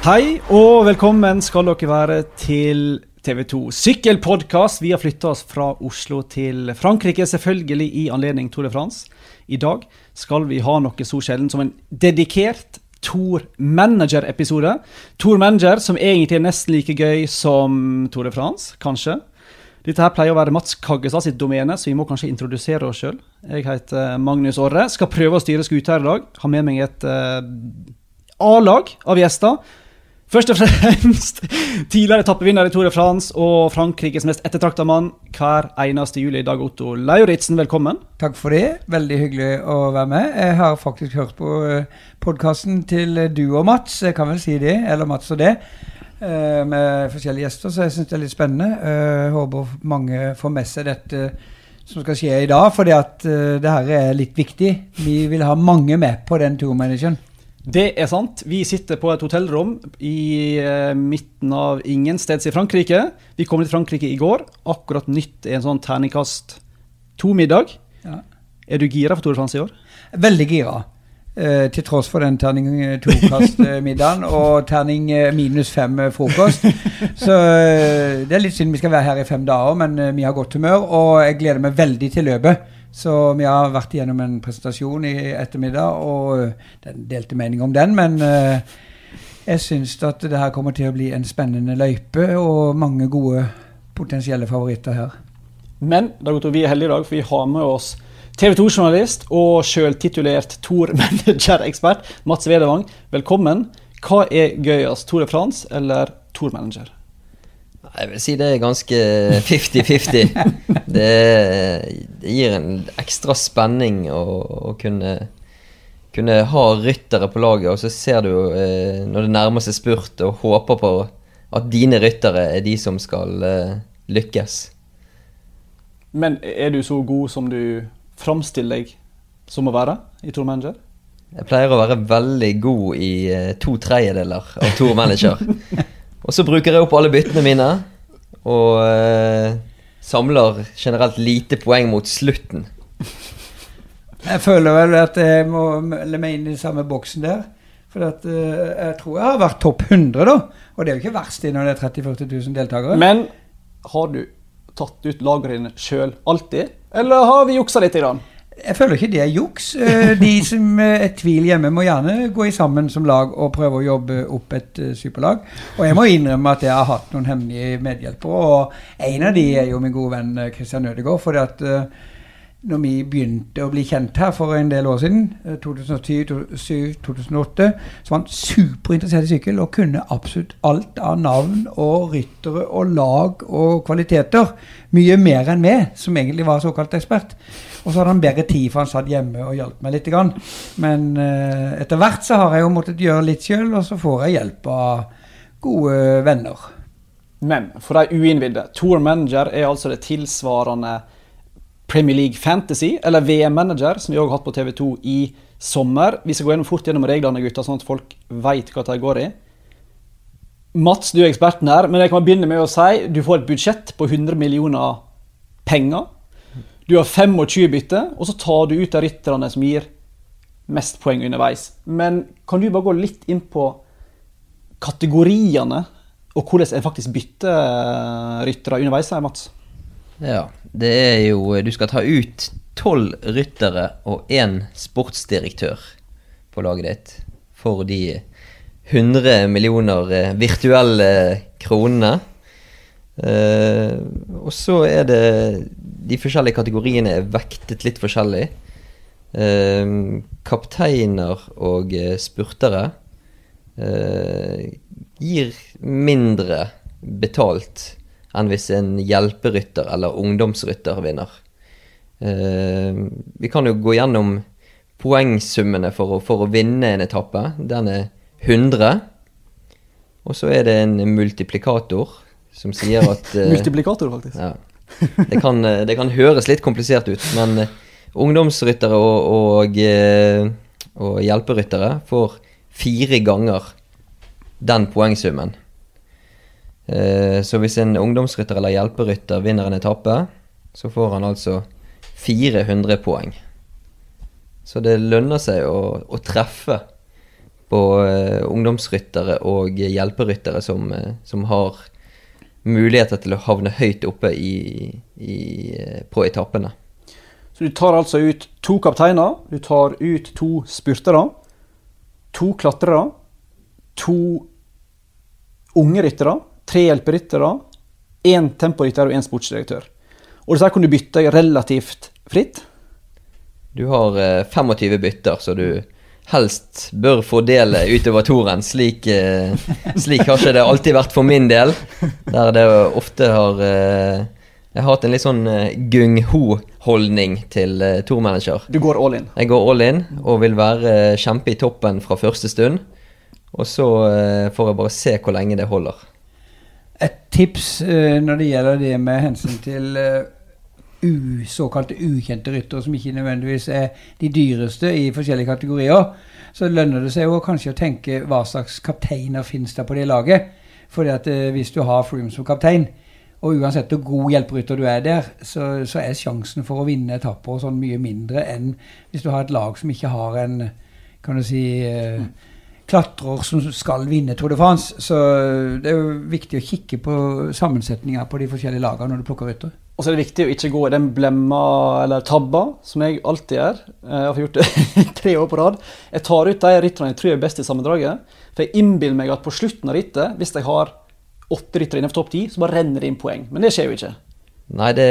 Hei og velkommen skal dere være til TV2 sykkelpodkast. Vi har flytta oss fra Oslo til Frankrike, selvfølgelig i anledning Tour de France. I dag skal vi ha noe så sjelden som en dedikert Tour Manager-episode. Tour Manager som egentlig er nesten like gøy som Tour de France, kanskje. Dette her pleier å være Mats Kaggestad sitt domene, så vi må kanskje introdusere oss sjøl. Jeg heter Magnus Orre. Skal prøve å styre skuta her i dag. Har med meg et uh, A-lag av gjester. Først og fremst tidligere etappevinner i Tour de France og Frankrikes mest ettertrakta mann hver eneste juli, Dag Otto Lauritzen. Velkommen. Takk for det. Veldig hyggelig å være med. Jeg har faktisk hørt på podkasten til du og Mats, jeg kan vel si det, eller Mats og det. Eh, med forskjellige gjester, så jeg syns det er litt spennende. Jeg eh, håper mange får med seg dette som skal skje i dag, eh, det her er litt viktig. Vi vil ha mange med på den turmanageren. Det er sant. Vi sitter på et hotellrom i midten av ingensteds i Frankrike. Vi kom til Frankrike i går. Akkurat nytt er en sånn terningkast to-middag. Ja. Er du gira for Tore Frans i år? Veldig gira. Uh, til tross for den terning to-kast-middagen og terning minus fem frokost. Så det er litt synd vi skal være her i fem dager, men vi har godt humør. Og jeg gleder meg veldig til løpet. Så vi har vært igjennom en presentasjon i ettermiddag, og den delte mening om den. Men jeg syns at det her kommer til å bli en spennende løype, og mange gode potensielle favoritter her. Men Dagoto, vi er heldige i dag, for vi har med oss TV 2-journalist og sjøltitulert Tor-manager-ekspert Mats Vedevang, velkommen. Hva er gøyest, Tour de France eller Tour Manager? Jeg vil si det er ganske 50-50. det, det, gir en ekstra spenning å, å kunne, kunne, ha ryttere på laget, og så ser du eh, når det nærmer seg spurt, og håper på at dine ryttere er de som skal eh, lykkes. Men er du så god som du framstiller deg som å være i Tour Manager? Jeg pleier å være veldig god i eh, to tredjedeler av Tour Manager. og så bruker jeg opp alle byttene mine, og uh, samler generelt lite poeng mot slutten. Jeg føler vel at jeg må melde meg inn i samme boksen der. For at, uh, jeg tror jeg har vært topp 100, da. Og det er jo ikke verst når det er 30 000-40 000 deltakere. Men har du tatt ut lagrene sjøl alltid? Eller har vi juksa litt? Grann? Jeg føler ikke det er juks. Eh, de som er tvil hjemme, må gjerne gå i sammen som lag og prøve å jobbe opp et eh, superlag. Og jeg må innrømme at jeg har hatt noen hemmelige medhjelpere. Og en av de er jo min gode venn eh, Christian Ødegaard. fordi at når vi begynte å bli kjent her for en del år siden, 2007-2008, så var han superinteressert i sykkel og kunne absolutt alt av navn og ryttere og lag og kvaliteter. Mye mer enn meg, som egentlig var såkalt ekspert. Og så hadde han bedre tid, for han satt hjemme og hjalp meg litt. Men uh, etter hvert så har jeg jo måttet gjøre litt sjøl, og så får jeg hjelp av gode venner. Men for de uinnvidde, Tour Manager er altså det tilsvarende Premier League Fantasy, eller VM-manager, som vi òg har hatt på TV2 i sommer. Vi skal gå gjennom fort gjennom reglene, gutter, sånn at folk veit hva de går i. Mats, du er eksperten her, men jeg kan begynne med å si du får et budsjett på 100 millioner penger. Du har 25 bytter, og så tar du ut de rytterne som gir mest poeng underveis. Men kan du bare gå litt inn på kategoriene, og hvordan en faktisk bytter ryttere underveis her, Mats? Ja, det er jo Du skal ta ut tolv ryttere og én sportsdirektør på laget ditt for de 100 millioner eh, virtuelle kronene. Uh, og så er det De forskjellige kategoriene er vektet litt forskjellig. Uh, kapteiner og spurtere uh, gir mindre betalt enn hvis en hjelperytter eller ungdomsrytter vinner. Uh, vi kan jo gå gjennom poengsummene for å, for å, vinne en etappe. Den er 100. Og så er det en multiplikator som sier at uh, Multiplikator, faktisk. Ja. Det kan, eh, det kan, høres litt komplisert ut, men uh, ungdomsryttere og, og, og hjelperyttere får fire ganger den poengsummen. Eh, så hvis en ungdomsrytter eller hjelperytter vinner en etappe, så får han altså 400 poeng. Så det lønner seg å, å treffe på eh, ungdomsryttere og hjelperyttere som, eh, som har muligheter til å havne høyt oppe i, i, på etappene. Så du tar altså ut to kapteiner, du tar ut to spurtere, to klatrere, to unge ryttere, tre hjelperyttere, én temporytter og én sportsdirektør. Og disse kan du bytte relativt fritt. Du har eh, 25 bytter, så du helst bør fordele utover toren. Slik, eh, slik har ikke det alltid vært for min del. Der det ofte har eh, Jeg har hatt en litt sånn eh, gung-ho-holdning til eh, tormanager. Du går all in. Jeg går all in og vil være eh, kjempe i toppen fra første stund. Og så eh, får jeg bare se hvor lenge det holder. Et tips eh, når det gjelder det med hensyn til eh, u, såkalte ukjente ryttere, som ikke nødvendigvis er de dyreste i forskjellige kategorier, så lønner det seg jo kanskje å tenke hva slags kapteiner finnes det på det laget. Fordi at eh, hvis du har Froome som kaptein, og uansett hvor god hjelperytter du er der, så, så er sjansen for å vinne etapper sånn mye mindre enn hvis du har et lag som ikke har en kan du si, eh, klatrer som skal vinne Tour de France. Så det er jo viktig å kikke på sammensetninga på de forskjellige lagene når du plukker rytter. Og så er det viktig å ikke gå i den blemma eller tabba, som jeg alltid gjør. Jeg har gjort det i tre år på rad. Jeg tar ut de rytterne jeg tror er best i sammendraget. For jeg innbiller meg at på slutten av rittet, hvis jeg har åtte ryttere innenfor topp ti, så bare renner det inn poeng. Men det skjer jo ikke. Nei, det,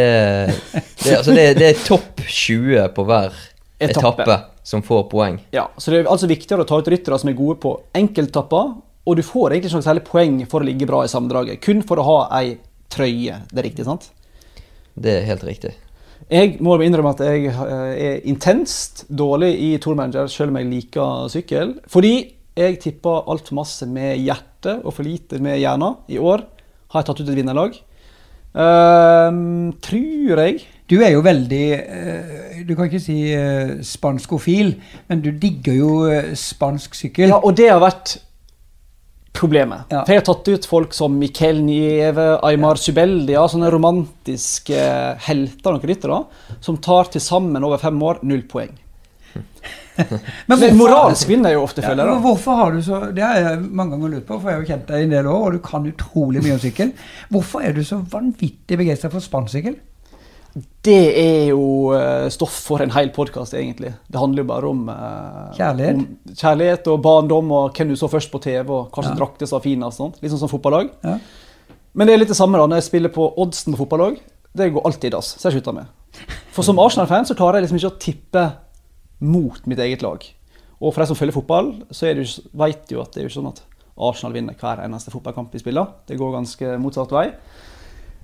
det, altså det, det er topp 20 på hver Etappe. etappe, som får poeng. Ja, Så det er altså viktigere å ta ut ryttere som er gode på enkelttapper. Og du får egentlig ikke noe særlig poeng for å ligge bra i sammendraget. Kun for å ha ei trøye. Det er riktig, sant? Det er helt riktig. Jeg må innrømme at jeg eh, er intenst dårlig i Tour Manager, selv om jeg liker sykkel. Fordi jeg tipper altfor masse med hjertet og for lite med hjernen. I år har jeg tatt ut et vinnerlag. Uh, tror jeg. Du er jo veldig eh, Du kan ikke si eh, spanskofil, men du digger jo eh, spansk sykkel. Ja, og det har vært problemet. Ja. For jeg har tatt ut folk som Miquel Nieve, Aymar Subeldia, sånne romantiske helter og ryttere, som tar til sammen over fem år null poeng. Men Men moralsk vinner jeg jo ofte, Ja, føler jeg. hvorfor har du så Det har jeg mange ganger lurt på, for jeg har jo kjent deg i en del år, og du kan utrolig mye om sykkel. Hvorfor er du så vanvittig begeistra for spannsykkel? Det er jo eh, stoff for en hel podkast, egentlig. Det handler jo bare om eh, Kjærlighet. Om kjærlighet og barndom og hvem du så først på TV, og hva slags Ja. drakter som var finest. Sånt. Litt sånn som fotballag. Ja. Men det er litt det samme da, når jeg spiller på oddsen på fotballag. Det går alltid i dass. Så jeg slutter med. For som Arsenal-fan så klarer jeg liksom ikke å tippe mot mitt eget lag. Og for de som følger fotball, så er det jo, vet jo at det er jo ikke sånn at Arsenal vinner hver eneste fotballkamp vi spiller. Det går ganske motsatt vei.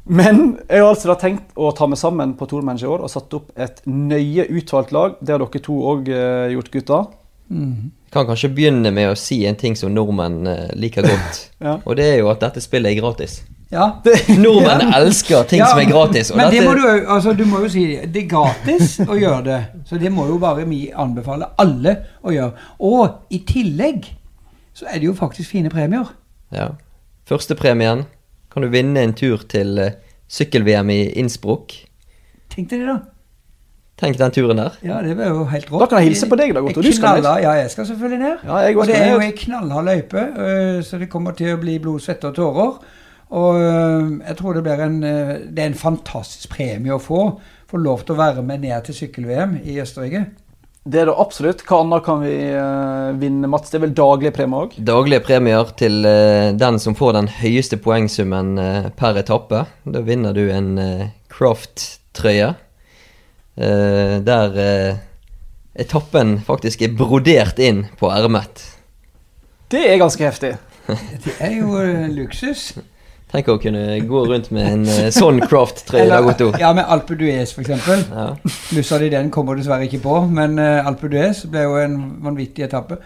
Men jeg har altså da tenkt å ta meg sammen på Tourmanager i år og satt opp et nøye utvalgt lag. Det har dere to òg gjort, gutter. Mm. Kan kanskje begynne med å si en ting som nordmenn uh, liker godt. Ja. Og det er jo at dette spillet er gratis. Ja. Nordmenn elsker ting Ja, som er gratis. Og Men det dette, må du, altså, du må jo si det er gratis å gjøre det. Så det må jo bare vi anbefale alle å gjøre. Og i tillegg så er det jo faktisk fine premier. ja. Førstepremien kan du vinne en tur til eh, sykkel-VM i Innsbruck. Tenk deg det, da. Tenk den turen der. Ja, det var jo helt rått. Da kan jeg hilse på deg, da, Otto. Du skal ned. Ja, jeg skal selvfølgelig ned. Ja, jeg og det er jo ei knallhard løype, øh, så det kommer til å bli blod, svette og tårer. Og øh, jeg tror det blir en øh, Det er en fantastisk premie å få. Få lov til å være med ned til sykkel-VM i Østerrike. Det er det absolutt. Hva annet kan vi uh, vinne, Mats? Det er vel daglige premier òg? Daglige premier til uh, den som får den høyeste poengsummen uh, per etappe. Da vinner du en uh, Craft-trøye. eh, der etappen faktisk er brodert inn på ermet. Det er ganske heftig. Det er jo luksus. Tenk å kunne gå rundt med en eh, sånn Croft-trøye Dag Otto. ja, med Alpe d'Huez f.eks. Ja. Plussa di den kommer dessverre ikke på, men uh, Alpe d'Huez ble jo en vanvittig etappe.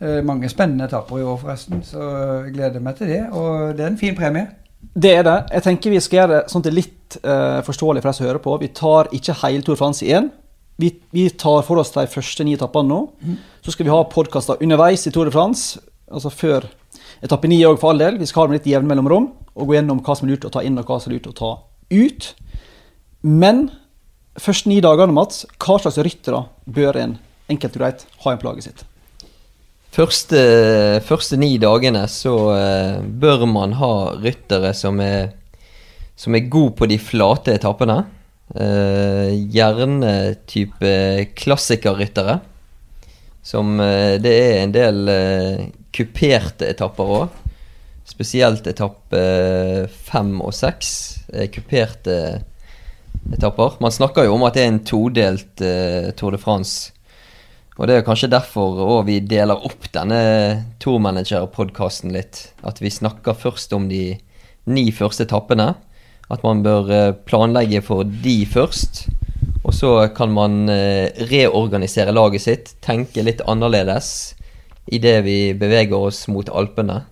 Eh, mange spennende etapper i år, forresten, så jeg gleder meg til det. Og det er en fin premie. Det er det. Jeg tenker vi skal gjøre det sånn at det er litt uh, forståelig for de som hører på. Vi tar ikke hele Tour de France i én. Vi, vi tar for oss de første ni etappene nå. Så skal vi ha podkaster underveis i Tour de France, altså før etappe ni òg, for all del. Vi skal ha med litt jevne mellomrom og gå gjennom hva som er lurt å ta inn og hva som er lurt å ta ut. Men første ni dagene, Mats, hva slags ryttere bør en enkelt og greit ha i plaget sitt? Første, første ni dagene så eh, bør man ha ryttere som er, som er god på de flate etappene. Uh, gjerne type klassikerryttere. Som uh, Det er en del eh, kuperte etapper òg. Spesielt etappe eh, fem og seks er kuperte etapper. Man snakker jo om at det er en todelt uh, Tour de France. Og det er kanskje derfor òg vi deler opp denne tourmanager-podkasten litt. At vi snakker først om de ni første etappene. At man bør eh, planlegge for de først. Og så kan man eh, reorganisere laget sitt, tenke litt annerledes idet vi beveger oss mot Alpene.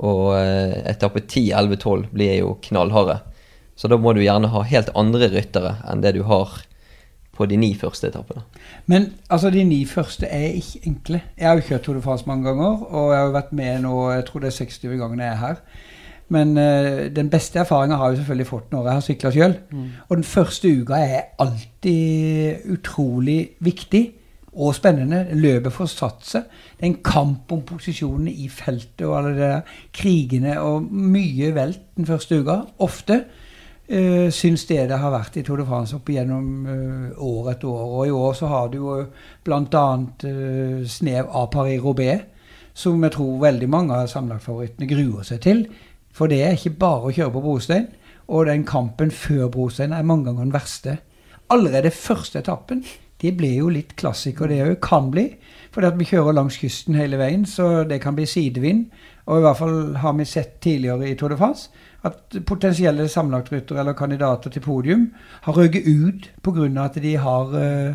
Og eh, etappe 10, 11, 12 blir jo knallharde. Så da må du gjerne ha helt andre ryttere enn det du har på de ni første etappene. Men altså, de ni første er ikke enkle. Jeg har jo kjørt Tour de France mange ganger, og jeg har jo vært med nå jeg tror det er 60 ganger jeg er her. Men uh, den beste erfaringa har jeg selvfølgelig fått når jeg har sykla sjøl. Mm. Og den første uka er alltid utrolig viktig og spennende. Løpet får satt seg. Det er en kamp om posisjonene i feltet og alle de krigene og mye velt den første uka. Ofte øh, syns det det har vært i Tour de France opp igjennom øh, år etter år. Og i år så har du jo bl.a. Øh, snev av Paris-Roubais, som jeg tror veldig mange av sammenlagtfavorittene gruer seg til. For det er ikke bare å kjøre på brostein. Og den kampen før brostein er mange ganger den verste. Allerede første etappen det blir jo litt klassiker, det òg. Kan bli. Fordi vi kjører langs kysten hele veien, så det kan bli sidevind. Og i hvert fall har vi sett tidligere i Tour de France at potensielle sammenlagtryttere eller kandidater til podium har røket ut pga. at de har uh,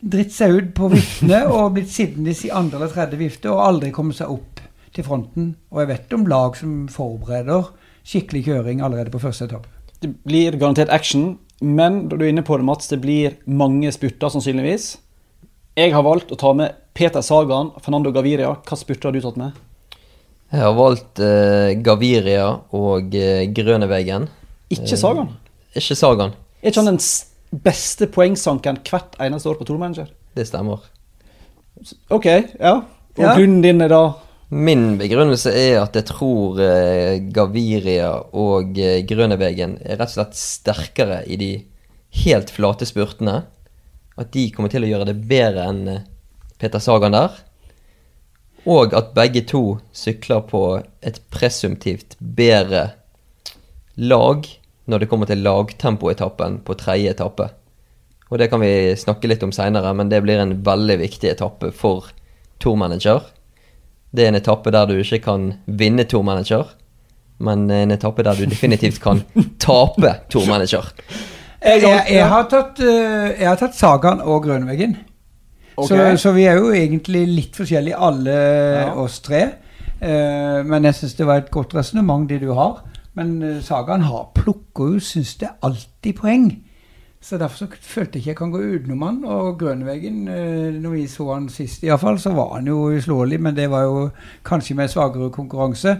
dritt seg ut på viftene og blitt sittende i andre eller tredje vifte og aldri kommet seg opp til fronten. Og jeg vet om lag som forbereder skikkelig kjøring allerede på første etappe. Det blir garantert action, men du er inne på det, Mats, det blir mange spurter sannsynligvis. Jeg har valgt å ta med Peter Sagan, Fernando Gaviria. Hva spurter har du tatt med? Jeg har valgt eh, Gaviria og eh, Grøneveggen. Ikke Sagan? Eh, ikke Sagan. Er ikke han den beste poengsanken hvert eneste år på Tourmanager? Det stemmer. Ok, ja. Og Ja. grunnen din er da Min begrunnelse er at jeg tror eh, Gaviria og Grønnevegen er rett og slett sterkere i de helt flate spurtene. At de kommer til å gjøre det bedre enn eh, Peter Sagan der. Og at begge to sykler på et presumptivt bedre lag når det kommer til lagtempoetappen på tredje etappe. Og det kan vi snakke litt om seinere, men det blir en veldig viktig etappe for tourmanager. Det er en etappe der du ikke kan vinne tourmanager, men en etappe der du definitivt kan tape tourmanager. Jeg, jeg, jeg, har tatt, eh, jeg har tatt Sagan og Grønveggen. Okay. Så, så vi er jo egentlig litt forskjellige, alle Ja. oss tre. Eh, men jeg syns det var et godt resonnement, det du har. Men Sagaen Sagan har, plukker jo, syns det, alltid poeng. Så derfor så følte jeg ikke jeg kan gå utenom han. Og Grønveggen, eh, når vi så han sist iallfall, så var han jo uslåelig, men det var jo kanskje med svakere konkurranse.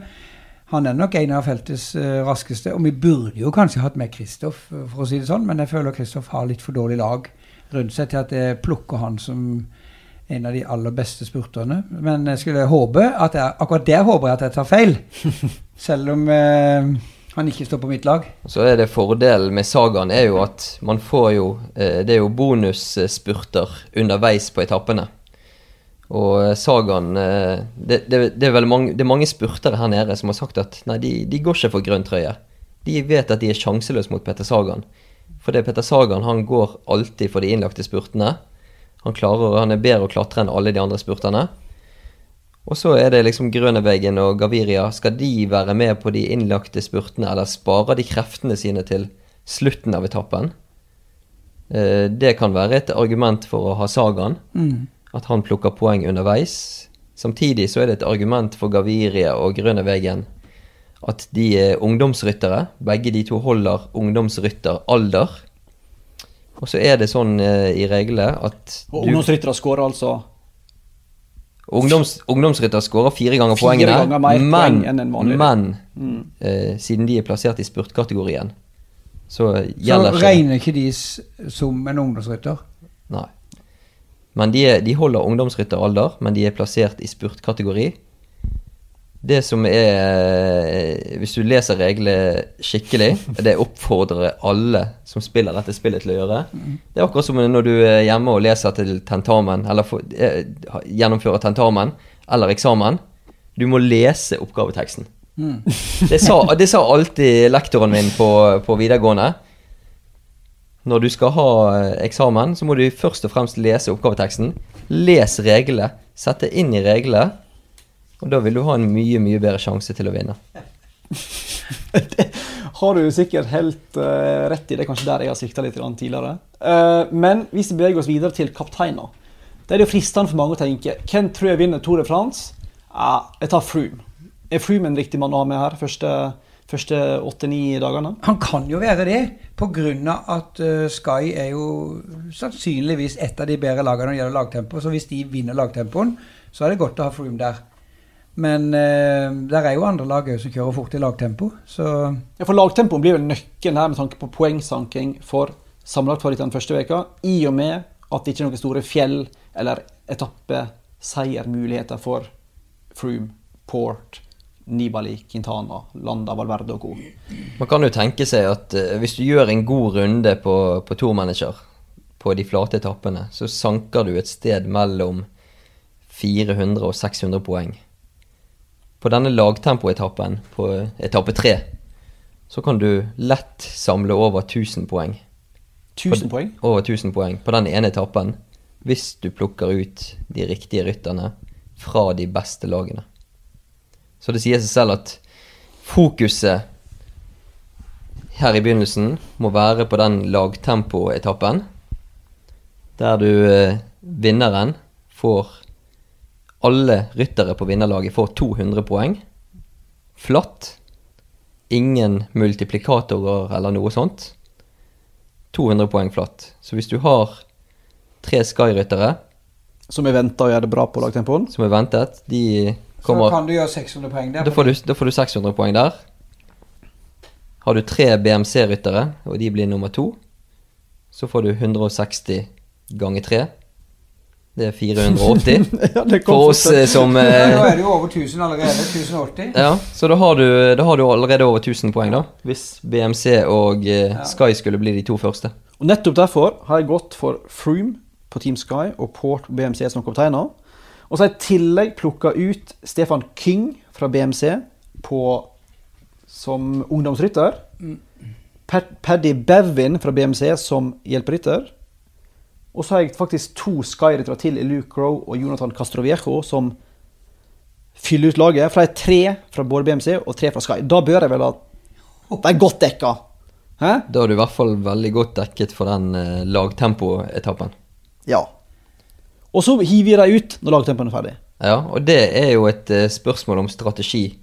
Han er nok en av feltets eh, raskeste, og vi burde jo kanskje hatt med Kristoff, eh, for å si det sånn, men jeg føler Kristoff har litt for dårlig lag rundt seg til at jeg plukker han som en av de aller beste spurterne. Men jeg skulle håpe at jeg, akkurat der håper jeg at jeg tar feil, selv om eh, han ikke står på mitt lag. Så er det fordelen med sagaen er jo at man får jo eh, Det er jo bonusspurter underveis på etappene. Og eh, sagaen eh, det, det, det, er vel mange, det er mange spurtere her nede som har sagt at nei, de, de går ikke for grønn trøye. De vet at de er sjanseløse mot Petter Sagan. Fordi Petter Sagan han går alltid for de innlagte spurtene. Han, klarer, han er bedre å klatre enn alle de andre spurterne. Og så er det liksom Grøneveggen og Gaviria. Skal de være med på de innlagte spurtene, eller sparer de kreftene sine til slutten av etappen? Eh, Det kan være et argument for å ha Sagan, at han plukker poeng underveis. Samtidig så er det et argument for Gaviria og Grøneveggen at de er ungdomsryttere. Begge de to holder ungdomsrytteralder. Og så er det sånn eh, i reglene at Og ungdomsryttere skårer altså Ungdoms, ungdomsrytter skårer fire ganger Fire poengene, ganger mer men, poeng enn en vanlig men Mm. eh, siden de er plassert i spurtkategorien, så Så gjelder ikke regner ikke de som en ungdomsrytter. Nei. Men de, de holder ungdomsrytteralder, men de er plassert i spurtkategori. Det som er Hvis du leser reglene skikkelig, det oppfordrer alle som spiller dette spillet til å gjøre. Det er akkurat som når du er hjemme og leser til tentamen, eller for, eh, gjennomfører tentamen eller eksamen. Du må lese oppgaveteksten. Det, sa, det sa alltid lektoren min på, på videregående. Når du skal ha eh, eksamen, så må du først og fremst lese oppgaveteksten. Les reglene. Sette inn i reglene. Og da vil du ha en mye, mye bedre sjanse til å vinne. det har du sikkert helt uh, rett i. Det er kanskje der jeg har svikta litt tidligere. Uh, men hvis vi beveger oss videre til kapteiner, det er det fristende for mange å tenke hvem tror jeg vinner Tour de France? Ja, jeg tar Froome. Er Froome en riktig mann å ha med her første, første åtte-ni dagene? Han kan jo være det, pga. at uh, Sky er jo sannsynligvis et av de bedre lagene når det gjelder lagtempo. Så hvis de vinner lagtempoen, så er det godt å ha Froome der. Men eh, der er jo andre lag som kjører fort i lagtempo, så Ja, for lagtempoen blir vel nøkkelen her med tanke på poengsanking for sammenlagt for den første veka, i og med at det ikke er noen store fjell- eller etappeseiermuligheter for Froome, Port, Nibali, Quintana, Landa, Valverde og co. Man kan jo tenke seg at eh, hvis du gjør en god runde på, på tourmanager på de flate etappene, så sanker du et sted mellom 400 og 600 poeng. På denne lagtempoetappen, på etappe tre, så kan du lett samle over 1000 poeng. 1000 poeng? Over 1000 poeng på den ene etappen, hvis du plukker ut de riktige rytterne fra de beste lagene. Så det sier seg selv at fokuset her i begynnelsen må være på den lagtempoetappen, der du eh, vinneren får alle ryttere på vinnerlaget får 200 poeng. Flatt. Ingen multiplikatorer eller noe sånt. 200 poeng flatt. Så hvis du har tre Sky-ryttere Som er venta å gjøre det bra på lagtempoen? Som er ventet, de kommer Så kan du gjøre 600 poeng der. Da får, du, da får du 600 poeng der. Har du tre BMC-ryttere, og de blir nummer to, så får du 160 ganger tre. Det er 480 ja, det for oss eh, som Ja, eh, Nå er det jo over 1000 allerede. 1080. Ja, så da har, du, da har du allerede over 1000 poeng, da. Hvis BMC og eh, Ja. Sky skulle bli de to første. Og Nettopp derfor har jeg gått for Froome på Team Sky og Port BMC som kapteiner. Og så har jeg i tillegg plukka ut Stefan King fra BMC på, som ungdomsrytter. Pat- Paddy Bevin fra BMC som hjelperytter. Og så har jeg faktisk to Sky-ryttere til i Luke Rowe og Jonathan Castroviejo som fyller ut laget. For det er tre fra både BMC og tre fra Sky. Da bør jeg vel ha De er godt dekka. Hæ? Da er du i hvert fall veldig godt dekket for den eh, lagtempoetappen. Ja. Og så hiver vi dem ut når lagtempoen er ferdig. Ja, og det er jo et eh, spørsmål om strategi.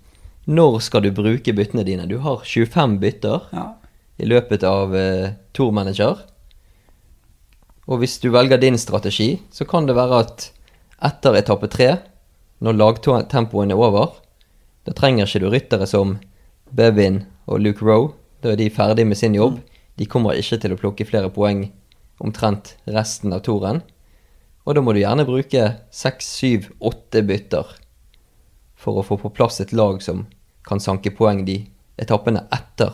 Når skal du bruke byttene dine? Du har 25 bytter Ja. i løpet av eh, Tour Manager. Og hvis du velger din strategi, så kan det være at etter etappe tre, når lagtempoen er over, da trenger ikke du ryttere som Bevin og Luke Rowe. Da er de ferdig med sin jobb. De kommer ikke til å plukke flere poeng omtrent resten av toren. Og da må du gjerne bruke seks, syv, åtte bytter for å få på plass et lag som kan sanke poeng de etappene etter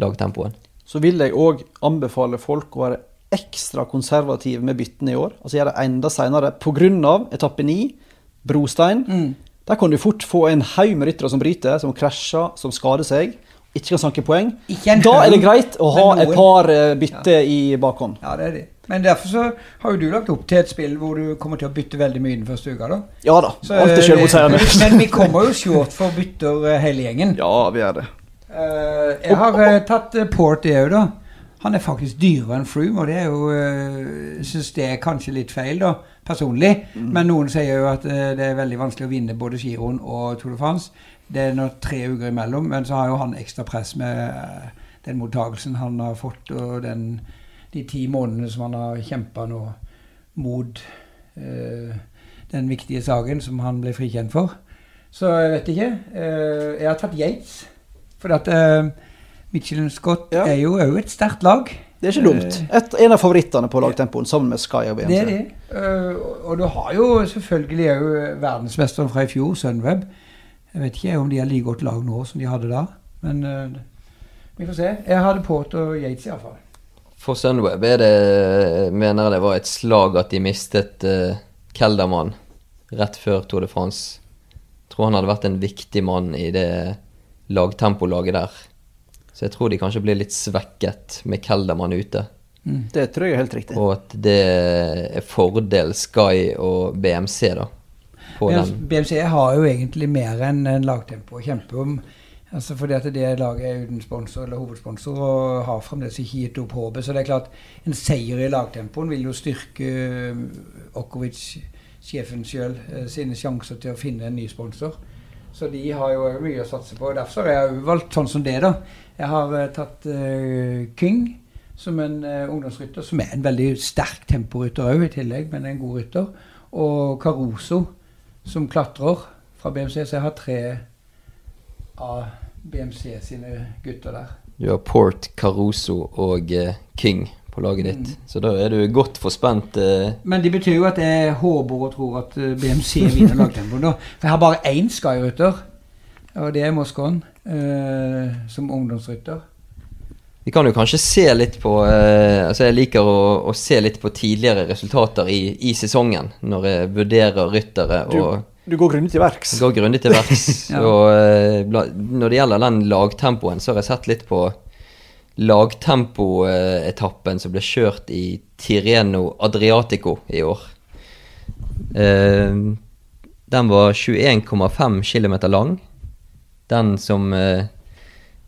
lagtempoen. Så vil jeg òg anbefale folk å være ekstra konservativ med byttene i år. Altså gjør det enda seinere pga. etappe ni, brostein. Der kan du fort få en haug med ryttere som bryter, som krasjer, som skader seg. Ikke kan sanke poeng. Ikke Da er det greit å ha et par bytte ja. i bakhånd. Ja, det er det. Men derfor så har jo du lagt opp til et spill hvor du kommer til å bytte veldig mye den første uka, da. Ja da. Så, Alt er selvmotsigende. Men vi kommer jo short for bytter eh, hele gjengen. Ja, vi er det. Eh, jeg har eh, tatt port i EU, da. Han er faktisk dyrere enn Froome, og det er jo uh, Syns det er kanskje litt feil, da, personlig. Men noen sier jo at eh, det er veldig vanskelig å vinne både giroen og Tour de France. Det er nå tre uker imellom, men så har jo han ekstra press med eh, den mottagelsen han har fått, og den, de ti månedene som han har kjempa nå mot eh, den viktige saken som han ble frikjent for. Så jeg vet ikke. Eh, jeg har tatt Yates. For at uh, Michelin Scott Ja. er jo òg et sterkt lag. Det er ikke dumt. Et, en av favorittene på lagtempoen, sammen med Sky og BMC. Det er det. Eh, og du har jo selvfølgelig òg verdensmesteren fra i fjor, Sunweb. Jeg vet ikke om de har like godt lag nå som de hadde da, men eh, vi får se. Jeg hadde Port og Yates iallfall. For Sunweb er det, mener jeg det var et slag at de mistet uh, Keldermann rett før Tour de France. Jeg tror han hadde vært en viktig mann i det lagtempolaget der. Så jeg tror de kanskje blir litt svekket med Kelderman ute. Mm. Det tror jeg er helt riktig. Og at det er fordel Sky og BMC, da. BMC har jo egentlig mer enn en lagtempo å kjempe om. Altså fordi at det laget er uten sponsor eller hovedsponsor og har fremdeles ikke gitt opp håpet. Så det er klart, en seier i lagtempoen vil jo styrke eh, Okovic, sjefen sjøl, eh, sine sjanser til å finne en ny sponsor. Så de har jo mye å satse på. Derfor har jeg valgt sånn som det, da. Jeg har uh, tatt uh, King som en uh, ungdomsrytter, som er en veldig sterk temporytter òg, i tillegg, men en god rytter. Og Caruso, som klatrer fra BMC. Så jeg har tre av BMC sine gutter der. Du har Port, Caruso og King på laget ditt. Mm. Så da er du godt forspent. Eh. Men det betyr jo at jeg håper og tror at BMC vinner lagtempoen. For jeg har bare én Sky-rytter, og det er Moskon eh, som ungdomsrytter. Vi kan jo kanskje se litt på eh, altså Jeg liker å, å, se litt på tidligere resultater i, i sesongen, når jeg vurderer ryttere. og... Du går grundig til verks. Går grundig til verks. ja. og, eh, når det gjelder den lagtempoen, så har jeg sett litt på lagtempoetappen som ble kjørt i Tireno Adriatico i år. Eh, den var 21,5 km lang. Den som eh,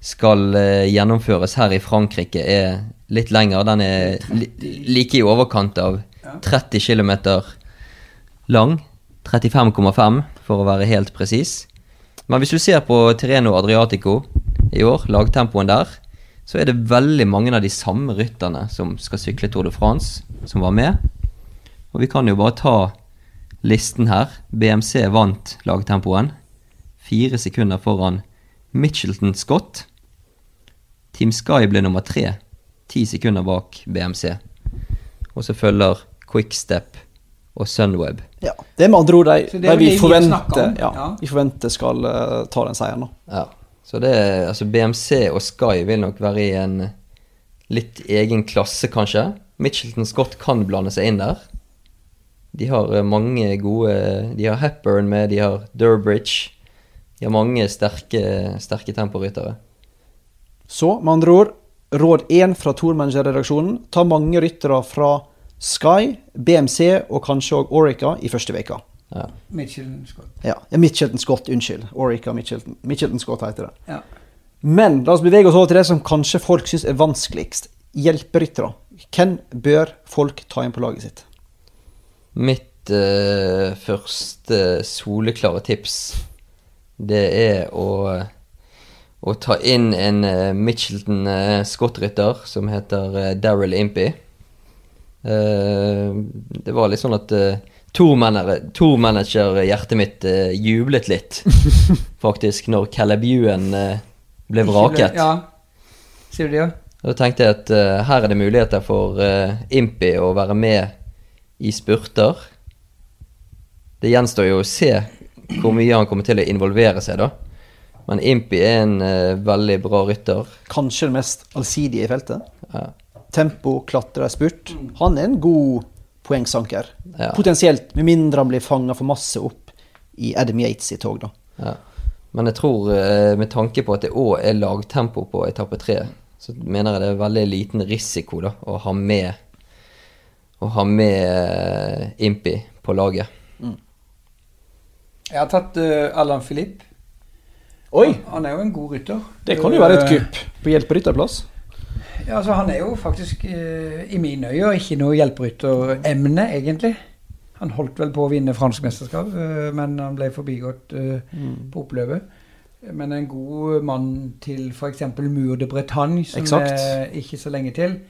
skal eh, gjennomføres her i Frankrike, er litt lengre. Den er like i overkant av 30 km lang. 35,5 for å være helt presis. Men hvis du ser på Tireno Adriatico i år, lagtempoen der, så er det veldig mange av de samme rytterne som skal sykle Tour de France, som var med. Og vi kan jo bare ta listen her. BMC vant lagtempoen. Fire sekunder foran Mitchelton Scott. Team Sky ble nummer tre. Ti sekunder bak BMC. Og så følger Quickstep og Sunweb. Ja, Det er med andre ord de, vi, forventer, ja, vi forventer skal uh, ta den seieren. Ja. Så det altså BMC og Sky vil nok være i en litt egen klasse, kanskje. Mitchelton Scott kan blande seg inn der. De har eh, mange gode De har Hepburn med, de har Durbridge. De har mange sterke, sterke temporyttere. Så med andre ord, råd én fra Tormanager-redaksjonen. Ta mange ryttere fra Sky, BMC og kanskje òg Orica i første veka. Ja. Mitchelton Scott. Ja, ja Mitchelton Scott, unnskyld. Orica Mitchelton, Mitchelton Scott heter det. Ja. Men la oss bevege oss over til det som kanskje folk syns er vanskeligst. Hjelperyttere. Hvem bør folk ta inn på laget sitt? Mitt uh, første soleklare tips, det er å, å ta inn en uh, Mitchelton uh, Scott-rytter som heter uh, Daryl Impey. det var litt sånn at Tour-manager-hjertet mitt uh, jublet litt, faktisk, når Caleb Ewan uh, ble vraket. Ja, sier du det? Ja? Da tenkte jeg at uh, her er det muligheter for uh, Impi å være med i spurter. Det gjenstår jo å se hvor mye han kommer til å involvere seg, da. Men Impi er en veldig bra rytter. Kanskje den mest allsidige i feltet. Ja. Tempo, klatre, spurt. Han er en god poengsanker. Ja. Potensielt, med mindre han blir fanga for masse opp i Adam Yates i tog, da. Ja. Men jeg tror, eh, med tanke på at det òg er lagtempo på etappe tre, så mener jeg det er veldig liten risiko da, å ha med å ha med uh, Impi på laget. Mm. Jeg har tatt uh, Allan Filip. Oi! Han er jo en god rytter. Det kan jo være et kupp på hjelperytterplass. Ja, altså Han er jo faktisk eh, i mine øyne ikke noe hjelperytteremne, egentlig. Han holdt vel på å vinne fransk mesterskap, eh, men han ble forbigått eh, mm. på oppløpet. Men en god mann til f.eks. Mur de Bretagne, som Exakt. er ikke så lenge til.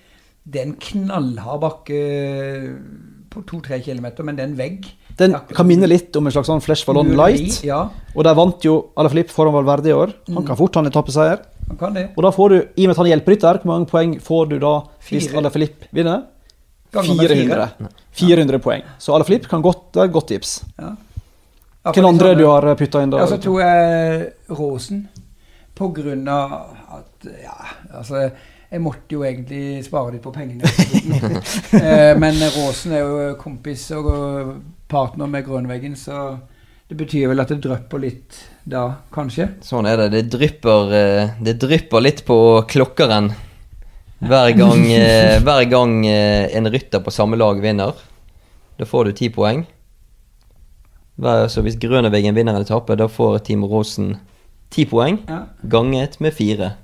Det er en knallhard bakke på to-tre kilometer, men det er en vegg. Den kan minne litt om en slags sånn Flesh Ballon Light. Ja. Og der vant jo Alaphilippe foran Valverde i år. Han mm. kan fort ha en etappeseier. Han kan det. Og da får du, i og med at han er hjelperytter, hvor mange poeng får du da hvis Fire. Filip vinner? Ganger med 400. 400 poeng. Så Alaphilippe kan godt, det er et godt tips. Ja. Hvem andre du har putta inn da? Ja, så tror jeg Rosen. På grunn av at Ja, altså Jeg måtte jo egentlig spare litt på pengene. Eh, Men Rosen er jo kompis og partner med Grønveggen, så det betyr vel at det drypper litt da, kanskje. Sånn er det. Det drypper, eh, det drypper litt på klokkeren hver gang, eh, hver gang eh, en rytter på samme lag vinner. Da får du ti poeng. Så hvis Grøneveggen vinner en etappe, da får Team Rosen ti poeng. Ja. Ganget med fire.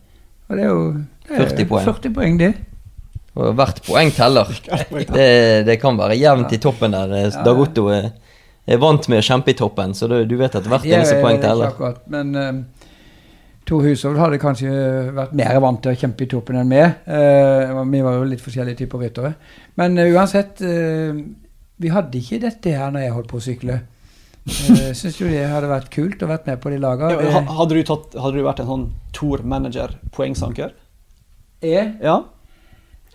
Og det er jo det er 40 poeng. 40 poeng, det. Og hvert poeng teller. Det, det kan være jevnt i toppen der. Dag. Otto er, er vant med å kjempe i toppen, så du, du vet at hvert Det er eneste poeng teller. akkurat, Men uh, Tor Hushovd hadde kanskje vært mer vant til å kjempe i toppen enn meg. Uh, vi var jo litt forskjellige typer ryttere. Men uh, uansett, eh, vi hadde ikke dette her når jeg holdt på å sykle. Uh, Syns du det hadde vært kult å vært med på de lagene? Ja, hadde, du hadde du vært en sånn Tor-manager-poengsanker? Jeg? Ja.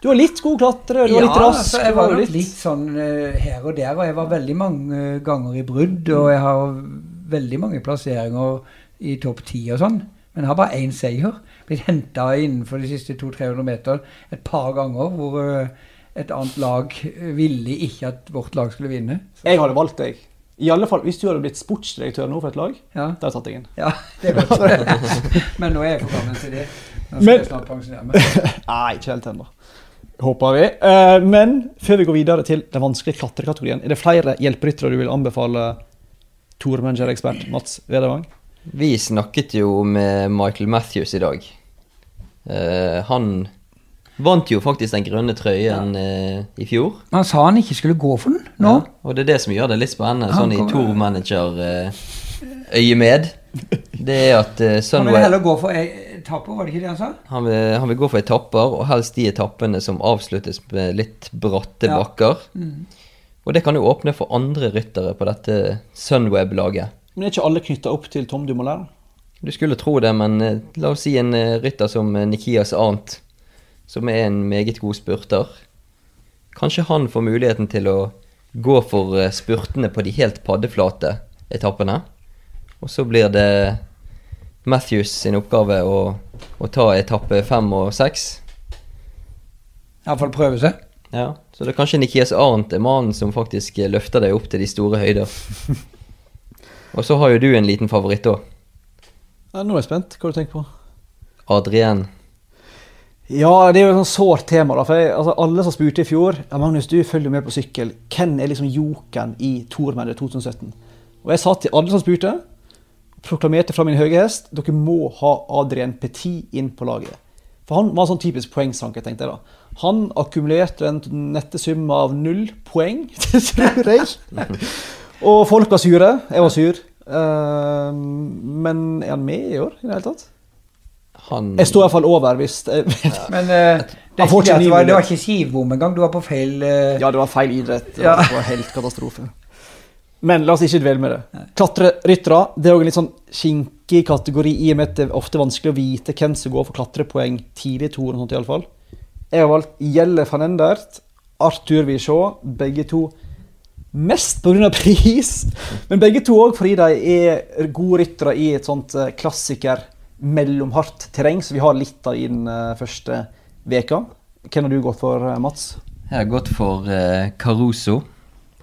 Du var litt god klatrer, du var litt rask. altså, jeg var jo nok litt sånn eh, her og der, og jeg var veldig mange ganger i brudd, og jeg har veldig mange plasseringer i topp ti og sånn. Men jeg har bare én seier. Blitt henta innenfor de siste 200-300 meter et par ganger hvor eh, et annet lag ville ikke at vårt lag skulle vinne. Så, Jeg hadde valgt deg. I alle fall, Hvis du hadde blitt sportsdirektør nå for et lag, ja, da hadde jeg tatt deg inn. ja, det er godt. Men nå er jeg for gammel til det. Nå skal Men- jeg snart pensjonere meg. Nei, ikke helt ennå. Håper vi. Eh, men før vi går videre til den vanskelige klatrekategorien, er det flere hjelperyttere du vil anbefale Tour-manager-ekspert Mats Vedervang? Vi snakket jo med Michael Matthews i dag. Eh, han vant jo faktisk den grønne trøyen ja. i fjor. Han sa han ikke skulle gå for den nå. Ja, og det er det som gjør det litt spennende, Han sånn i Tour-manager-øyemed. Det er at Sunway Han vil heller gå for etapper, var det ikke det han sa? han vil, han vil gå for etapper, og helst de etappene som avsluttes med litt bratte Ja. bakker. Mm. Og det kan jo åpne for andre ryttere på dette Sunweb-laget. Men er ikke alle knytta opp til Tom Dumoulin? Du skulle tro det, men eh, la oss si en eh, rytter som eh, Nikias Arnt, som er en meget god spurter. Kanskje han får muligheten til å gå for spurtene på de helt paddeflate etappene. Og så blir det Matthews sin oppgave å, å ta etappe fem og seks. Iallfall prøve seg. Ja, så det er kanskje Nikias Arnt er mannen som faktisk løfter deg opp til de store høyder. Og så har jo du en liten favoritt òg. Ja, nå er jeg spent. Hva har du tenkt på? Adrien. Ja, det er jo et sånn sårt tema. da, for jeg, altså, Alle som spurte i fjor ja, Magnus, du følger med på sykkel. Hvem er liksom jokeren i Tormennet 2017? Og jeg sa til alle som spurte, proklamerte fra min høye hest, dere må ha Adrien Petit inn på laget. For han var en sånn typisk poengsanker, tenkte jeg da. Han akkumulerte en nette sum av null poeng, tror jeg. Og folk var sure. Jeg var sur. Eh, men er han med i år i det hele tatt? Han Jeg står iallfall over hvis jeg, Men uh, det, var, det var ikke skivbom engang. Du var på feil uh... Ja, det var feil idrett. Det Ja. var helt katastrofe. Men la oss ikke dvele med det. Klatreryttere det er også en litt sånn kinkig kategori, i og med at det er ofte vanskelig å vite hvem som går for klatrepoeng tidlig i toren. sånt i alle fall. Jeg har valgt Gjelle van Endert, Arthur Vichot, begge to mest pga. pris, men begge to òg fordi de er gode ryttere i et sånt eh, klassiker mellomhardt terreng, så vi har litt av i den eh, første veka. Hvem har du gått for, eh, Mats? Jeg har gått for Caruso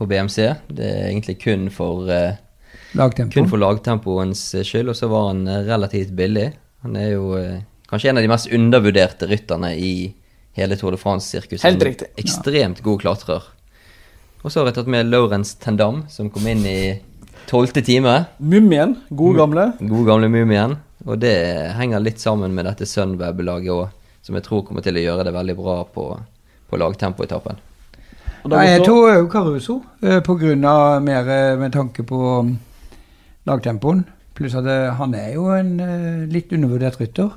på BMC. Det er egentlig kun for, eh, lagtempo. kun for lagtempoens eh, skyld, og så var han eh, relativt billig. Han er jo kanskje en av de mest undervurderte rytterne i hele Tour de France-sirkuset. Helt riktig. Ekstremt god klatrer. Og så har jeg tatt med Laurence Tendam, som kom inn i tolvte time. Mummien, god gamle. God gamle mumien. Og det henger litt sammen med dette Sunweb-laget òg, som jeg tror kommer til å gjøre det veldig bra på, på lagtempoetappen. Nei, jeg tror jo Caruso, eh, på grunn av mer eh, med tanke på um, lagtempoen. Pluss at eh, han er jo en litt undervurdert rytter.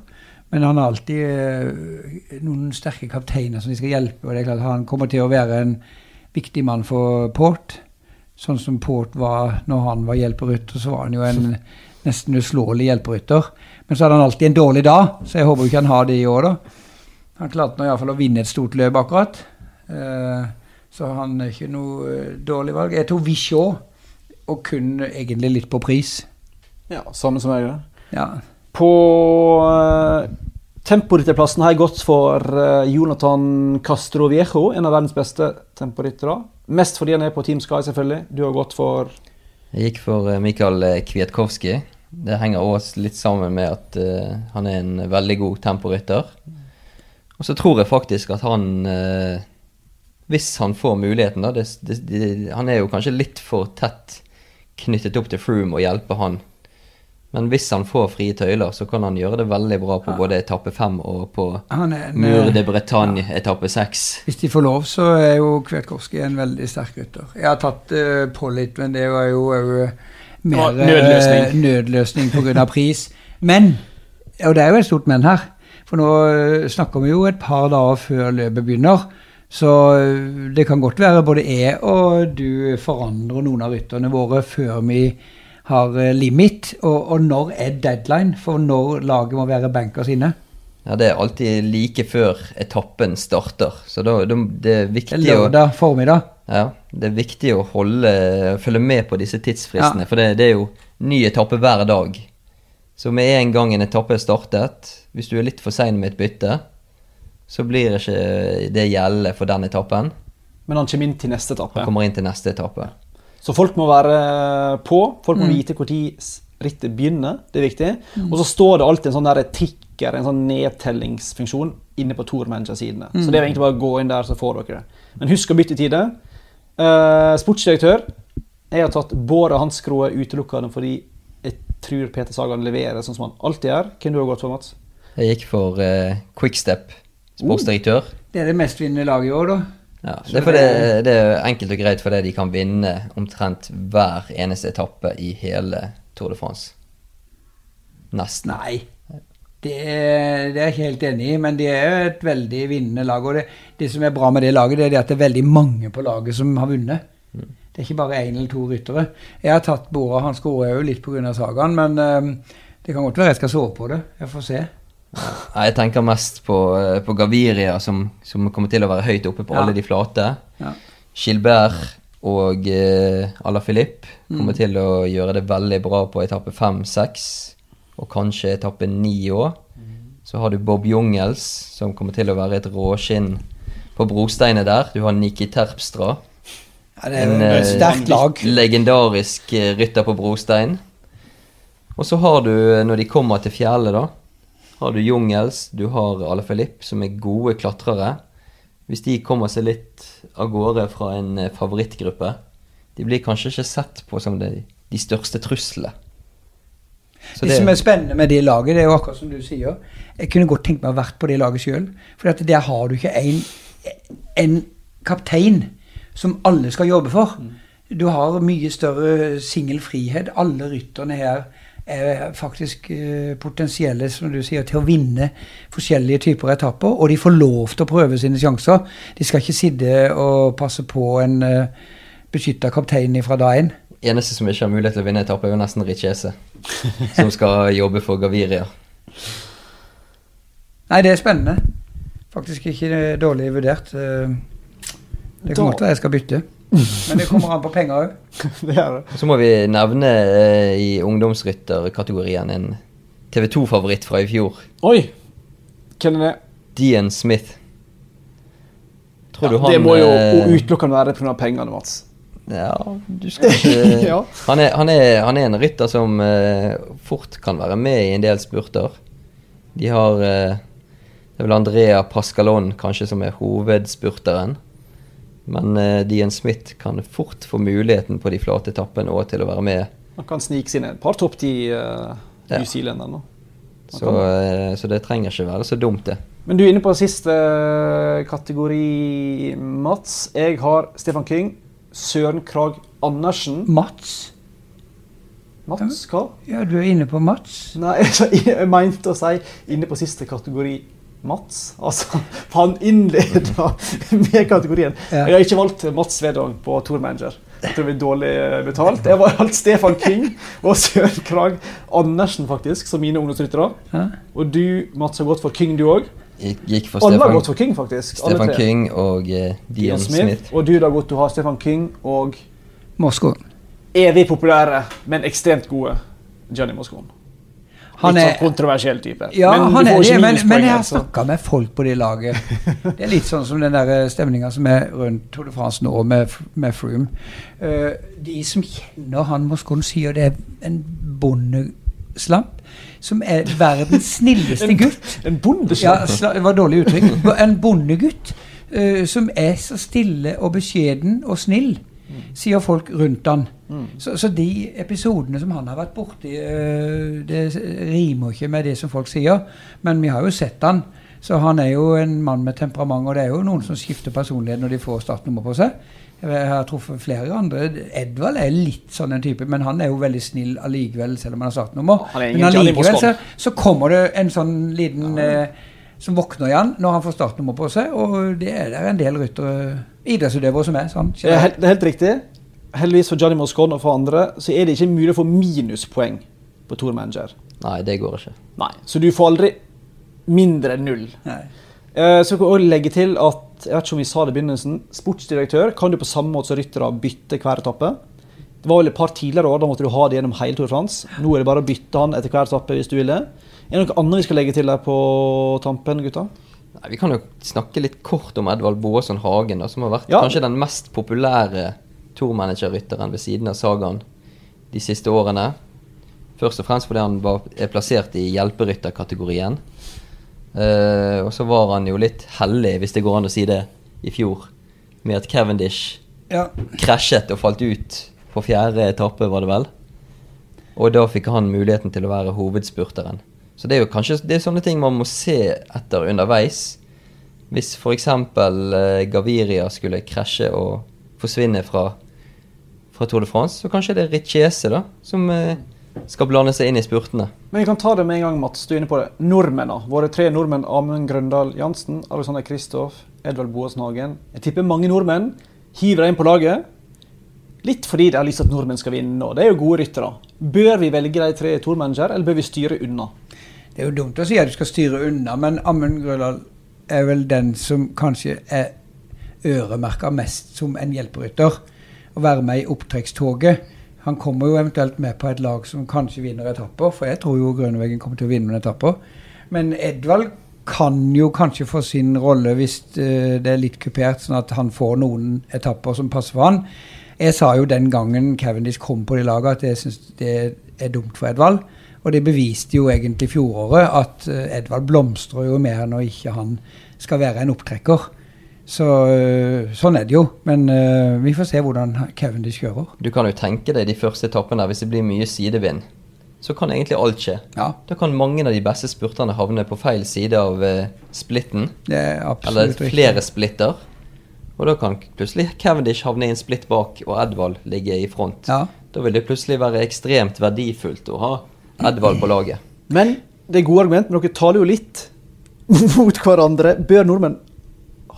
Men han har alltid noen sterke kapteiner som de skal hjelpe. Og det er klart han kommer til å være en viktig mann for Port. Sånn som Port var når han var hjelperytter, så var han jo en nesten uslåelig hjelperytter. Men så hadde han alltid en dårlig dag, så jeg håper ikke han har det i år, da. Han klarte nå iallfall å vinne et stort løp akkurat. Eh, så han er ikke noe eh, dårlig valg. Jeg tok Vichot, og kun egentlig litt på pris. Ja, samme som jeg. gjør. Ja. På uh, temporytterplassen har jeg gått for uh, Jonathan Castroviejo, en av verdens beste temporyttere. Mest fordi han er på Team Sky, selvfølgelig. Du har gått for Jeg gikk for Mikael Kwiatkowski. Det henger også litt sammen med at uh, han er en veldig god temporytter. Og så tror jeg faktisk at han eh, Hvis han får muligheten, da det, det, det, Han er jo kanskje litt for tett knyttet opp til Froome og hjelpe han. Men hvis han får frie tøyler, så kan han gjøre det veldig bra på både etappe fem og på Han er Mur eh, de Bretagne etappe seks. Hvis de får lov, så er jo Kvetkorski en veldig sterk rytter. Jeg har tatt uh, litt men det var jo uh, mer var nødløsning. eh, nødløsning pga. pris. Men, og det er jo et stort men her, for nå eh, snakker vi jo et par dager før løpet begynner. Så eh, det kan godt være både jeg og du forandrer noen av rytterne våre før vi har eh, limit. Og, og når er deadline for når laget må være bankers inne? Ja, Det er alltid like før etappen starter. Så da, da, det er Det viktig er å lørdag formiddag. Ja, det er viktig å holde, følge med på disse tidsfristene, Ja. for det, det er jo ny etappe hver dag. Så med en gang en etappe er startet, hvis du er litt for sein med et bytte, så blir ikke det gjeldende for den etappen. Men han kommer inn til neste etappe. Han kommer inn til neste etappe. Så folk må være på. Folk Mm. må vite når rittet begynner. Det er viktig. Og så står det alltid en sånn der tikker, en sånn nedtellingsfunksjon inne på Tour Manager-sidene. Så det er egentlig bare å gå inn der, så får dere det. Men husk å bytte tide. Uh, sportsdirektør. Jeg har tatt Bård Hanskroe utelukkende fordi jeg tror Peter Sagan leverer sånn som han alltid gjør. Hvem du har gått for, Mats? Jeg gikk for uh, Quickstep, sportsdirektør. Det er det mestvinnende laget i år, da. Ja, det, er det- det er enkelt og greit fordi de kan vinne omtrent hver eneste etappe i hele Tour de France. Nesten. Nei. Det er, det er jeg ikke helt enig i, men de er et veldig vinnende lag. Og det, det som er bra med det laget, det er at det er veldig mange på laget som har vunnet. Det er ikke bare én eller to ryttere. Jeg har tatt bordet, han skårer jo litt pga. sagaen, men eh, det kan godt være jeg skal sove på det. Jeg får se. Nei, Jeg tenker mest på, eh, på Gaviria, som, som kommer til å være høyt oppe på Ja. alle de flate. Ja. Gilbert og eh, Alaphilippe Mm. kommer til å gjøre det veldig bra på etappe fem, seks, og kanskje etappe ni òg. Så har du Bob Jungels, som kommer til å være et råskinn på brosteinet der. Du har Niki Terpstra. Ja, En jo eh, legendarisk eh, rytter på brostein. Og så har du, når de kommer til fjellet, da, har du Jungels, du har Alaphilippe, som er gode klatrere. Hvis de kommer seg litt av gårde fra en eh, favorittgruppe, de blir kanskje ikke sett på som de, de største truslene. Så Det som er spennende med det laget, det er jo akkurat som du sier. Jeg kunne godt tenkt meg å ha vært på det laget sjøl. For der har du ikke en, en kaptein som alle skal jobbe for. Du har mye større singel frihet. Alle rytterne her er faktisk eh, potensielle som du sier, til å vinne forskjellige typer etapper. Og de får lov til å prøve sine sjanser. De skal ikke sitte og passe på en uh, beskytta kaptein fra dag én. Eneste som ikke har mulighet til å vinne etappe, er jo nesten Richese, som skal jobbe for Gaviria. Nei, det er spennende. Faktisk ikke dårlig vurdert. Eh, Det kommer til at jeg skal bytte. Men det kommer an på penger òg. det det. Så må vi nevne eh, i ungdomsrytterkategorien en TV 2-favoritt fra i fjor. Oi! Hvem er det? Dean Smith. Tror du han det må jo eh, utelukkende være pga. pengene, Mats. Ja, du skal ikke Ja. han, er, han, er, han er en rytter som eh, fort kan være med i en del spurter. De har eh, Det er vel Andrea Pascalon kanskje som er hovedspurteren. Men uh, Dean Smith kan fort få muligheten på de flate etappene og til å være med. Han kan snike sine et par topp ti uh, Ja. New Zealand ennå. Så, uh, så det trenger ikke være så dumt, det. Men du er inne på siste kategori, Mats. Jeg har Stefan King, Søren Krag Andersen. Mats? Mats, hva? Ja, du er inne på Mats. Nei, jeg mente å si inne på siste kategori Mats. Altså, han innleda med kategorien. Ja. Jeg har ikke valgt Mats Svedang på Tour Manager. Jeg tror vi er dårlig betalt. Jeg har valgt Stefan King og Søren Krag Andersen faktisk, som mine ungdomsryttere. Og du, Mats, har gått for King, du òg. Gikk for Alle har Stefan, gått for King, faktisk. Stefan. King og uh, Dion Smith. Og du, da, godt du har Stefan King og Moskva. evig populære, men ekstremt gode Johnny Moscon. Han Litt er- sånn kontroversiell type. Ja, men han er det, men, men jeg har snakka med folk på det laget. Det er litt sånn som den der stemninga som er rundt Tour de France nå med, med Froome. Uh, de som kjenner han Moscon, sier det er en bondeslamp som er verdens snilleste En- gutt. En bondeslamp. Ja, det var dårlig uttrykk. En bondegutt uh, som er så stille og beskjeden og snill, sier folk rundt han. Så, så de episodene som han har vært borti, eh, det rimer ikke med det som folk sier. Men vi har jo sett han. Så han er jo en mann med temperament, og det er jo noen som skifter personlighet når de får startnummer på seg. Jeg har truffet flere andre. Edvald er litt sånn en type, men han er jo veldig snill allikevel, selv om han har startnummer. Han Men allikevel så, så kommer det en sånn liten eh, som våkner igjen når han får startnummer på seg, og det er det en del ryttere, idrettsutøvere som er Sant? Det er, helt, det er helt riktig. Heldigvis for Johnny Moscon og for andre så er det ikke mulig å få minuspoeng på Tour Manager. Nei, det går ikke. Nei, Så du får aldri mindre enn null. Nei. Eh, Så kan jeg også legge til at jeg vet ikke om vi sa det i begynnelsen, sportsdirektør kan du på samme måte som ryttere bytte hver etappe. Det var vel et par tidligere år, da måtte du ha det gjennom hele Tour de France. Nå er det bare å bytte han etter hver etappe hvis du vil det. Er det noe annet vi skal legge til der på tampen, gutta? Nei, Vi kan jo snakke litt kort om Edvald Boasson Hagen, da, som har vært Ja. kanskje den mest populære tourmanagerrytteren ved siden av Sagaen de siste årene. Først og fremst fordi han var, er plassert i hjelperytterkategorien. Uh, og så var han jo litt heldig, hvis det går an å si det, i fjor. Med at Cavendish Ja. krasjet og falt ut på fjerde etappe, var det vel. Og da fikk han muligheten til å være hovedspurteren. Så det er jo kanskje det er sånne ting man må se etter underveis. Hvis f.eks. Uh, Gaviria skulle krasje og forsvinne fra, fra Tour de France, så kanskje det er Richese da, som eh, skal blande seg inn i spurtene. Men vi kan ta det med en gang, Mats. Du er inne på det. Nordmennene. Våre tre nordmenn. Amund Grøndal Jansen, Alexander Kristoff, Edvald Boasen Hagen. Jeg tipper mange nordmenn hiver deg inn på laget. Litt fordi de har lyst til at nordmenn skal vinne. og Det er jo gode ryttere. Bør vi velge de tre tourmanager, eller bør vi styre unna? Det er jo dumt å si at du skal styre unna, men Amund Grødal er vel den som kanskje er øremerka mest som en hjelperytter. Å være med i opptrekkstoget. Han kommer jo eventuelt med på et lag som kanskje vinner etapper, for jeg tror jo Grønnevegen kommer til å vinne noen etapper. Men Edvald kan jo kanskje få sin rolle hvis eh, det er litt kupert, sånn at han får noen etapper som passer for han. Jeg sa jo den gangen Cavendish kom på det laget at jeg syns det er dumt for Edvald. Og det beviste jo egentlig fjoråret at Edvard Edvald blomstrer jo mer når ikke han skal være en opptrekker. Så eh, sånn er det jo. Men uh, vi får se hvordan Cavendish kjører. Du kan jo tenke deg de første etappene, hvis det blir mye sidevind, så kan egentlig alt skje. Ja, Da kan mange av de beste spurterne havne på feil side av uh, splitten. det er Eller absolutt riktig. flere splitter. Og da kan plutselig Cavendish havne i en splitt bak, og Edvald ligge i front. Ja. Da vil det plutselig være ekstremt verdifullt å ha Edvald på laget. Men det er gode argument, men dere taler jo litt mot hverandre. Bør nordmenn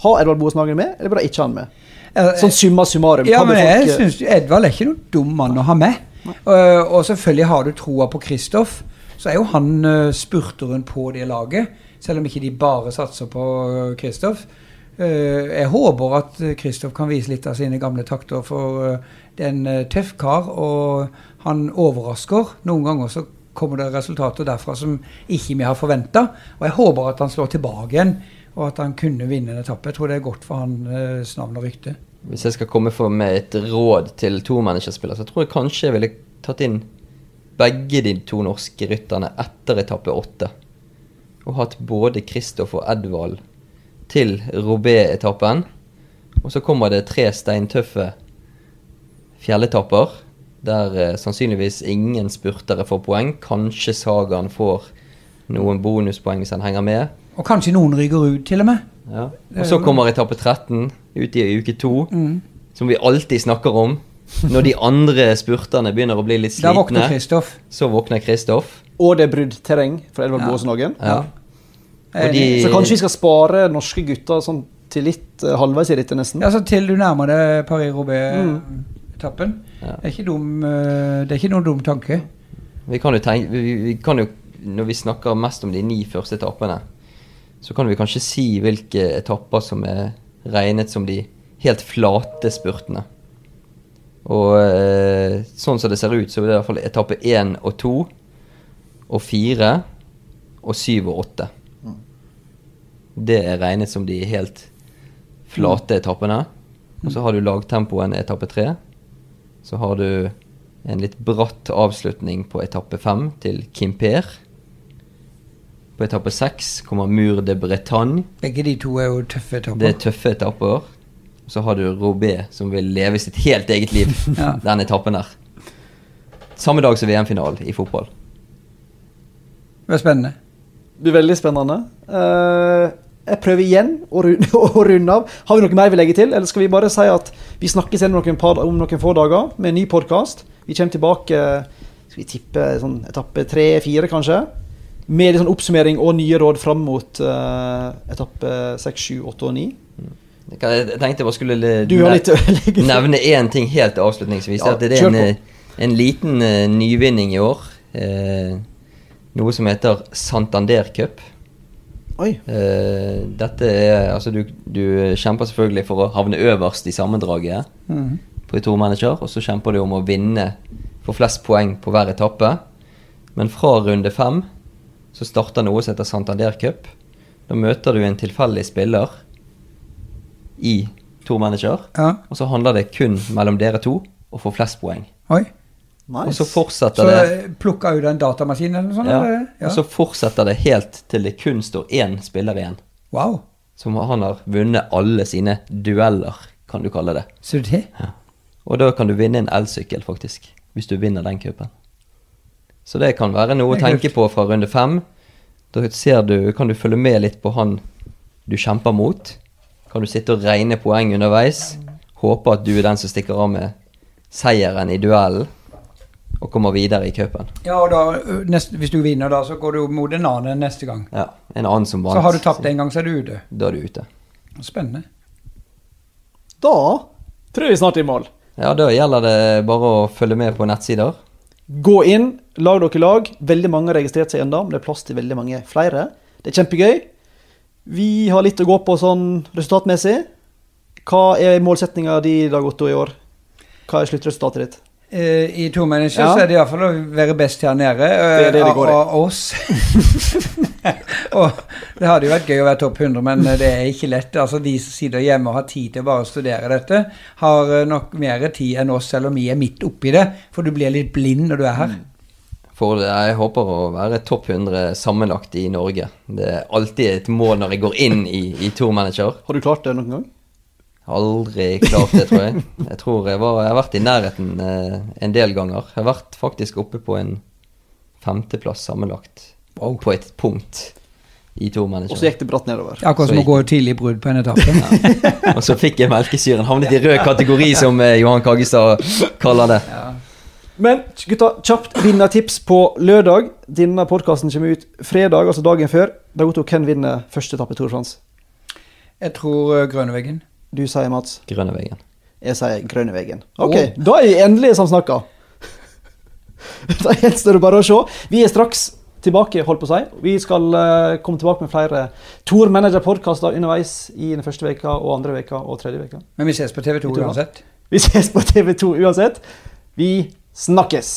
ha Edvald Boasen Hagen med, eller bør de ikke ha han med? Eh, Sånn summa summarum. Ja, men jeg folk- syns Edvald er ikke noen dum mann å ha med. Uh, og selvfølgelig har du troa på Kristoff, så er jo han uh, spurteren på det laget. Selv om ikke de bare satser på Kristoff. Uh, jeg håper at Kristoff kan vise litt av sine gamle takter, for det er en tøff kar, og han overrasker. Noen ganger så kommer det resultater derfra som ikke vi har forventa. Og jeg håper at han slår tilbake igjen, og at han kunne vinne en etappe. Jeg tror det er godt for hans navn og rykte. Hvis jeg skal komme for med et råd til to managerspillere, så tror jeg kanskje jeg ville tatt inn begge de to norske rytterne etter etappe åtte. Og hatt både Kristoff og Edvald til Robé-etappen. Og så kommer det tre steintøffe fjelletapper, der eh, sannsynligvis ingen spurtere får poeng. Kanskje Sagaen får noen bonuspoeng hvis han henger med. Og kanskje noen ryker ut, til og med. Ja. Og så kommer etappe 13 ut i uke 2, Mm. som vi alltid snakker om. Når de andre spurterne begynner å bli litt slitne, våkner så våkner Kristoff. Og det er brudd terreng for Edvard Ja. Boasen Hagen. Ja. De, Så kanskje vi skal spare norske gutter sånn til litt eh, halvveis i rittet, nesten? Ja, så til du nærmer deg Paris-Roubais-etappen. Ja. Det, er ikke dum, eh, det er ikke noen dum tanke. vi kan jo tenke vi, vi kan jo, Når vi snakker mest om de ni første etappene, så kan vi kanskje si hvilke etapper som er regnet som de helt flate spurtene. Og eh, sånn som det ser ut, så er det i hvert fall etappe én og to og fire og syv og åtte. Det er regnet som de helt flate etappene. Og så har du lagtempoen etappe tre. Så har du en litt bratt avslutning på etappe fem til Kimper. På etappe seks kommer Mur de Bretagne. Begge de to er jo tøffe etapper. Det er tøffe etapper. Så har du Robé, som vil leve sitt helt eget liv. Ja. Den etappen der. Samme dag som VM-finalen i fotball. Det var spennende. Det blir veldig spennende. Eh, jeg prøver igjen å runde, å runde av. Har vi noe mer vi legger til, eller skal vi bare si at vi snakkes igjen om noen, par, om noen få dager med en ny podkast? Vi kommer tilbake skal vi tippe sånn etappe tre-fire, kanskje? Med litt sånn oppsummering og nye råd fram mot uh, etappe seks, sju, åtte og ni. Jeg tenkte jeg bare skulle nevne én ting helt avslutningsvis. Ja, at det er en, eh, en liten uh, nyvinning i år. Uh, noe som heter Santander Cup. Eh, dette er Altså, du, du kjemper selvfølgelig for å havne øverst i sammendraget Mhm. på Tour Manager, og så kjemper du om å vinne for flest poeng på hver etappe. Men fra runde fem så starter noe som heter Santander Cup. Da møter du en tilfeldig spiller i Tour Manager, Ja. og så handler det kun mellom dere to å få flest poeng. Oi. Nice. Og så fortsetter Så det Så plukka ut den datamaskinen eller noe sånt? ja, eller? Og så fortsetter det helt til det kun står én spiller igjen. Wow. Som han har vunnet alle sine dueller, kan du kalle det. Så det Og da kan du vinne en elsykkel, faktisk. Hvis du vinner den cupen. Så det kan være noe å tenke på fra runde fem. Da ser du, kan du følge med litt på han du kjemper mot. Kan du sitte og regne poeng underveis. Håpe at du er den som stikker av med seieren i duellen. Og kommer videre i cupen. Ja, og da, neste, hvis du vinner, da, så går du mot en annen neste gang. Ja, en annen som vant. Så har du tapt en gang, så er du ute. Da er du ute. Spennende. Da tror jeg vi snart er i mål. Ja, da gjelder det bare å følge med på nettsider. Gå inn, lag dere lag. Veldig mange har registrert seg ennå, men det er plass til veldig mange flere. Det er kjempegøy. Vi har litt å gå på sånn resultatmessig. Hva er målsettinga di, Dag Otto, i år? Hva er sluttresultatet ditt? Eh, I to mennesker Ja. så er det iallfall å være best her nede. eh, Det er det av-. Av oss. og det hadde jo vært gøy å være topp 100, men eh, det er ikke lett. Altså De som sitter hjemme og har tid til å bare studere dette, har eh, nok mer tid enn oss, selv om vi er midt oppi det. For du blir litt blind når du er her. For jeg håper å være topp 100 sammenlagt i Norge. Det er alltid et mål når jeg går inn i, i Tour Manager. Har du klart det noen gang? Aldri klart det, tror jeg. Jeg tror jeg, var, jeg har vært i nærheten eh, en del ganger. Jeg har vært faktisk oppe på en femteplass sammenlagt. Wow. På et punkt i Tour Og så gikk det bratt nedover. Akkurat som å gå tidlig i brudd på en etappe. Og så fikk jeg melkesyren. Havnet i rød kategori, som eh, Johan Kaggestad kaller det. Men gutta, kjapt vinnertips på lørdag. Denne podkasten kommer ut fredag, altså dagen før. Dag Otto, hvem vinner første etappe Tour de France? Jeg tror eh, Grønneveggen. Du sier Mats. Grønneveggen. Jeg sier Grønneveggen. Ok, oh. da er vi endelig snakker. da gjenstår det bare å se. Vi er straks tilbake, holdt på å si. Vi skal uh, komme tilbake med flere Tour Manager-podkaster underveis i den første veka og andre veka og tredje veka. Men vi ses på TV2 Vi tror det. uansett. Vi ses på TV2 uansett. Vi snakkes!